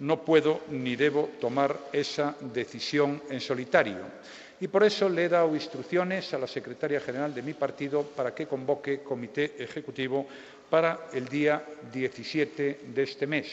no puedo ni debo tomar esa decisión en solitario. Y por eso le he dado instrucciones a la secretaria general de mi partido para que convoque comité ejecutivo para el día 17 de este mes.